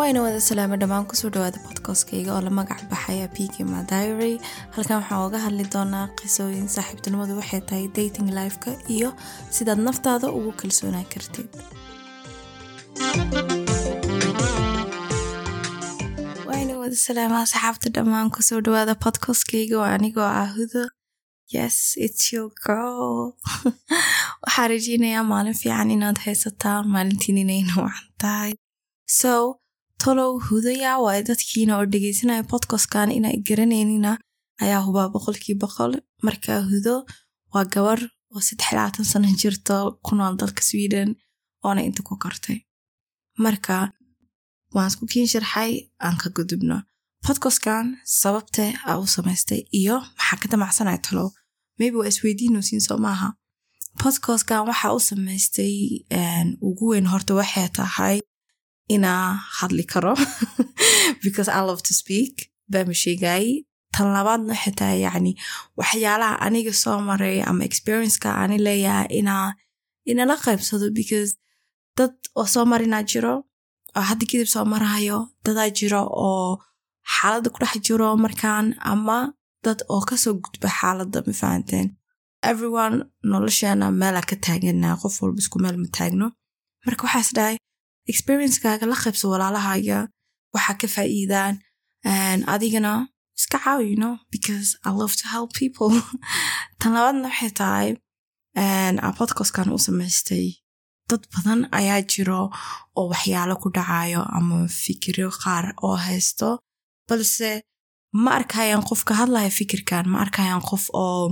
waayna wada salaama dhammaan ku soo dhawaada bodkastkayga oo la magac baxaya pkma diary. Halkan waxaan oga hadli doonaa qisooyin saaxiibtinimadu waxay tahay dating lifeka iyo sidaad naftaada ugu kalsoonaan kartid. Waayna wada salaama asxaabta dhammaan ku soo dhawaada bodkastkayga oo anigoo ah yes its your girl. Waxaa rajeynayaa maalin fiican inaad haysataan maalintiin inayna wacan tahay so tolow hudaya waayo dadkiina oo dhegeysanaya podcastkan inay garanaynina ayaa hubaa boqolkii boqol. Markaa hudo waa gabar oo saddex labaatan sano jirto ku dalka sweden oona inta ku kortay. Marka waan isku kiin sharxay aan ka gudubno. Podcastkan sababte aa u samaystay iyo maxaa ka damacsanaya talow maybe waa isweydiinosiin soo maaha. Podcastkan waxaa u samaystay ugu weyn horta waxay tahay inaa hadli karo because I love to speak baama sheegaayey tan labaadna tahay yacni waxyaalaha aniga soo maray ama experienceka ani leeyahay inaa inala qaybsado because dad oo soo marinaa jiro oo hadda kadib soo marahayo dadaa jiro oo xaaladda ku dhex jiro markaan ama dad oo ka soo gudba xaaladda ma fahanteen everyone nolosheena meelaa ka taaganaa qof walba isku meel ma taagno marka waxaa is dhahay experiencekaaga la qaybso walaalahaaga waxaa ka faa'iidaan. Adigana iska caawi no because I love to help people. Tan labaadna waxay tahay a podcastkan u samaystay dad badan ayaa jiro oo waxyaalo ku dhacayo ama fikiro qaar oo haysto. Balse ma arkayaan qof ka hadlaya fikirkan ma arkayaan qof oo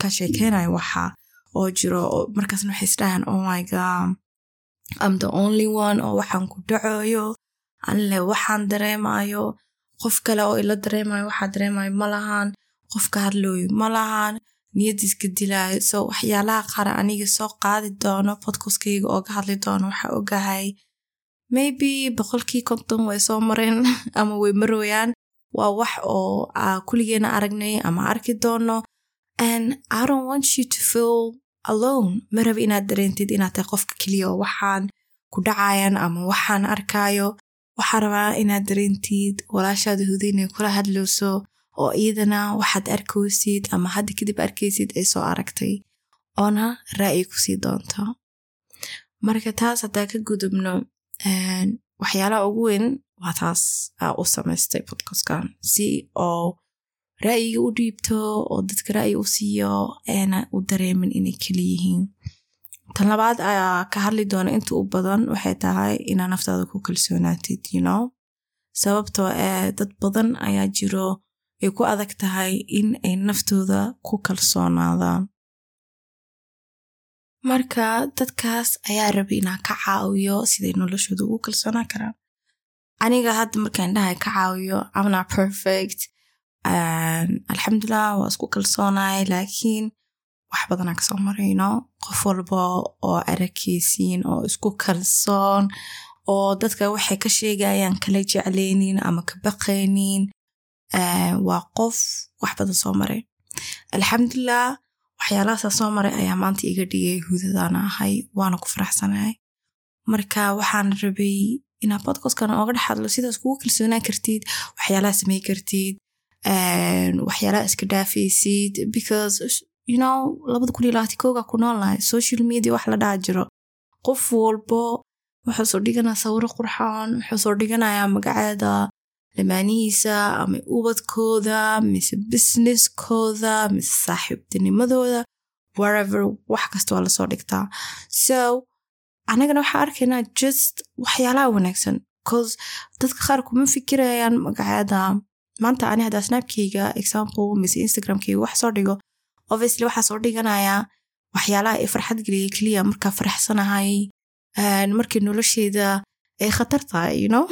ka sheekeynayo waxa oo jiro markaasna waxay isdhahaan oh my god am the only one oo waxaan ku dhacoyo anle waxaan dareemayo. Qof kale oo ila dareemayo waxaa dareemayo ma lahan qof ka hadlooyo ma lahan niyadiiska dilaayo so waxyaalaha qaar aniga soo qaadi doono podcastkayga oo ka hadli doono waxaa ogahay. Maybe boqolkii konton way soo mareen ama way marooyaan. Waa wax oo kuligeena aragnay ama arki doono. And i don't want you to feel alone ma raba inaad dareentid inaad tahay qofka keliya oo waxaan ku dhacayan ama waxaan arkaayo waxaa rabaa inaad dareentid walaashaada huda inay kula hadlowso oo iyadana waxaad arkaysid ama hadda kadib arkaysid ay soo aragtay. Oona ra'yi ku sii doonto. Marka taas haddaa ka gudubno waxyaalaha ugu weyn waa taas aa u samaystay podcastkan si oo ra'yiga u dhiibto oo dadka ra'yi u siiyo eena u dareemin inay keli yihiin. Tan labaad ayaa ka hadli doona inta u badan waxay tahay inaa naftaada ku kalsoonaatid you know? Sababtoo ee dad badan ayaa jiro ay ku adag tahay in ay naftooda ku kalsoonaadaan. Marka dadkaas ayaa raba inaa ka caawiyo siday noloshooda ugu kalsoonaan karaan. Aniga hadda markaan dhahay ka caawiyo amna perfect alxamdulilah waa isku kalsoonahay laakiin wax badanaa ka soo marayno qof walba oo arakeysiin oo isku kalsoon oo dadka waxay ka sheegayaan kala jecleynin ama ka baqaynin waa qof wax badan soo maray alxamdulilah waxyaalahaasa soo maray ayaa maanta iga dhigay hudadaana ahay waana ku faraxsanahay marka waxaan rabay inaa podcastkan ooga dhex hadlo sidaas kugu kalsoonaan kartid waxyaalaha samey kartid waxyaalaha iska dhaafaysid because you know labada kun iyo labaati kooga ku noolnahay social media wax la dhaha jiro. Qof walbo wuxuu soo dhiganaya sawiro qurxoon wuxuu soo dhiganayaa magaceeda lamaanihiisa ama ubadkooda mise businesskooda mise saaxiibtinimadooda wherever wax kasta waa la soo dhigtaa. So anagana waxaa arkaynaa just waxyaalaha wanaagsan bcause dadka qaar kuma fikirayaan magaceeda maanta ani haddaa snapkeyga example mise instagramkeyga wax soo dhigo obviously waxaa soo dhiganayaa waxyaalaha ay farxad geliya keliya markaa faraxsanahay markii nolosheeda ay khatar you know?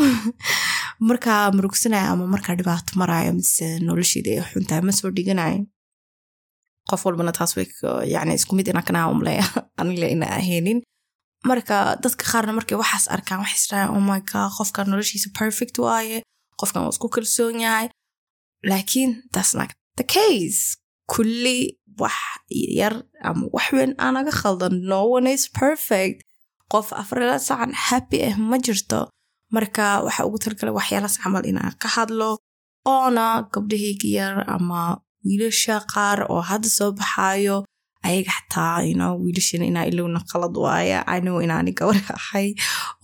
Markaa murugsanaya ama markaa dhibaato marayo mise nolosheeda ay xuntahay ma soo dhiganayo. Qof walbana taas way yani isku mid inaa kanaa umleya anile ina ahaynin marka dadka qaarna markay waxaas arkaan waxay isdhahaan oh my god qofkan noloshiisa perfect waaye qofkan waa isku kalsoon yahay laakiin that's not the case. kulli wax yar ama wax weyn aanaga khaldan no one is perfect. qof afrala sacan happy ah ma jirto marka waxaa ugu talgalay waxyaalaas camal inaan ka hadlo oona gabdhahayga yar ama wiilasha qaar oo hadda soo baxaayo ayaga xataa ino wiilashan inaa ilowna qalad waaya anow inaani gabar ahay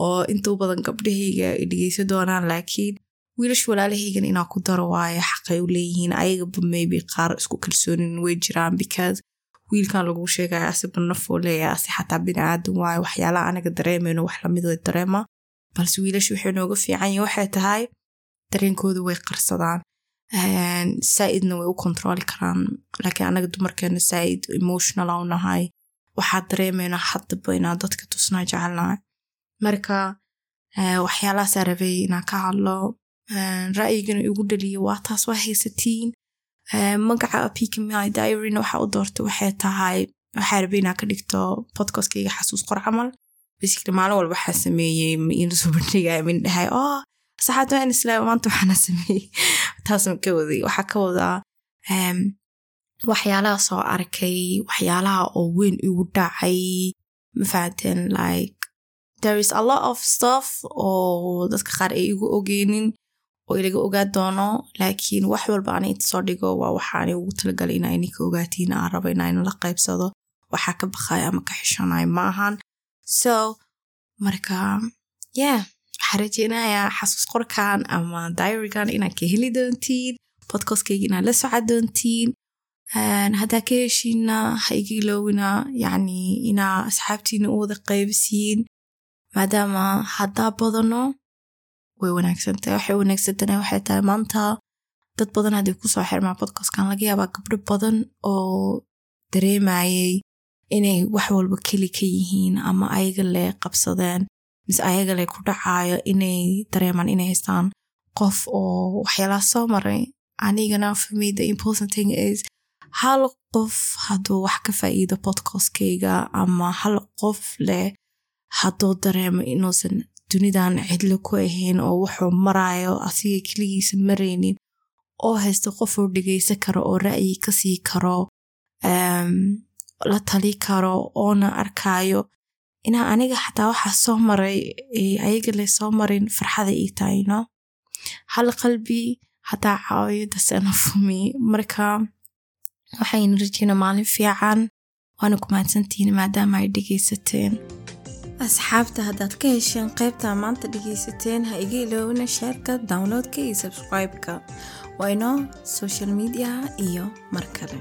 oo intuu badan gabdhahayga dhegeysa doonaan laakiin wiilash walaalahaygan inaa ku daro waayo xaqay u leeyihiin ayagaba maybe qaar isku kalsoonin way jiraan because wiilkan lagu sheegaya asiba nafoo leeyahay asi xataa biniaadan waayo waxyaalaha anaga dareemayno wax la mid way dareema. Balse wiilasha waxay nooga fiican yihiin waxay tahay dareenkooda way qarsadaan saaidna way u kontrooli karaan. Laakiin anaga dumarkeena saaid emotional u nahay waxaa dareemayna haddaba inaa dadka tusnaa jecelnahay marka waxyaalahaasaa rabay inaan ka hadlo ra'yigana igu dhaliyo waa taas waa haysatiin. Magaca pkmi diaryna waxaa u doortay waxay tahay waxaa rabay inaa ka dhigto podcastkayga xasuus qor camal. Basically maalin walba waxaa sameeyey ina soo min dhahay oh saxaad waan islaam maanta waxaana sameeyey. Taasaan ka waday waxaa ka wadaa waxyaalaha soo arkay waxyaalaha oo weyn igu dhacay. Mafahateen like there is a lot of stuff oo dadka qaar ay igu ogeynin oo ilaga ogaa doono laakiin wax walba ana inta soo dhigo waa waxaana ugu talagalay inaa ininka ogaatiin aan rabo inaa ina la qaybsado waxaa ka baqaya ama ka xishanayo ma ahan. So marka yeah waxaa rajeynayaa xasuus qorkan ama diarygan inaad ka heli doontiin podcastkayga inaad la soco doontiin haddaa ka heshiina ha iga iloowina yacni inaa asxaabtiina u wada qaybisiin maadaama haddaa badano way wanaagsantahay waxay wanaagsantahay waxay tahay maanta. Dad badan hadday ku soo xirmaa podcastkan laga yaabaa gabdho badan oo dareemayay inay wax walba keli ka yihiin ama ayaga le qabsadeen mise ayaga le ku dhacaayo inay dareemaan inay haystaan qof oo waxyaalaha soo maray. Anigana for me the important thing is hal qof hadduu wax ka faa'iido podcastkayga ama hal qof leh hadduu dareemo inuusan dunidan cidlo ku ahayn oo wuxuu maraayo asiga keligiisa maraynin oo haysta qofuu dhegaysan karo oo ra'yi ka sii karo la tali karo oona arkaayo. Inaa aniga xataa waxaa soo maray ayaga le soo marin farxada ii tahayno hal qalbi hadaa caawiyo dasanafumi marka waxayna rajeyna maalin fiican waana ku mahadsantihiin maadaama ay dhegaysateen asxaabta haddaad ka hesheen qaybta maanta dhegaysateen ha iga iloowina sheerka downloadka iyo subscribe-ka. Waa inoo social mediaha iyo mar kale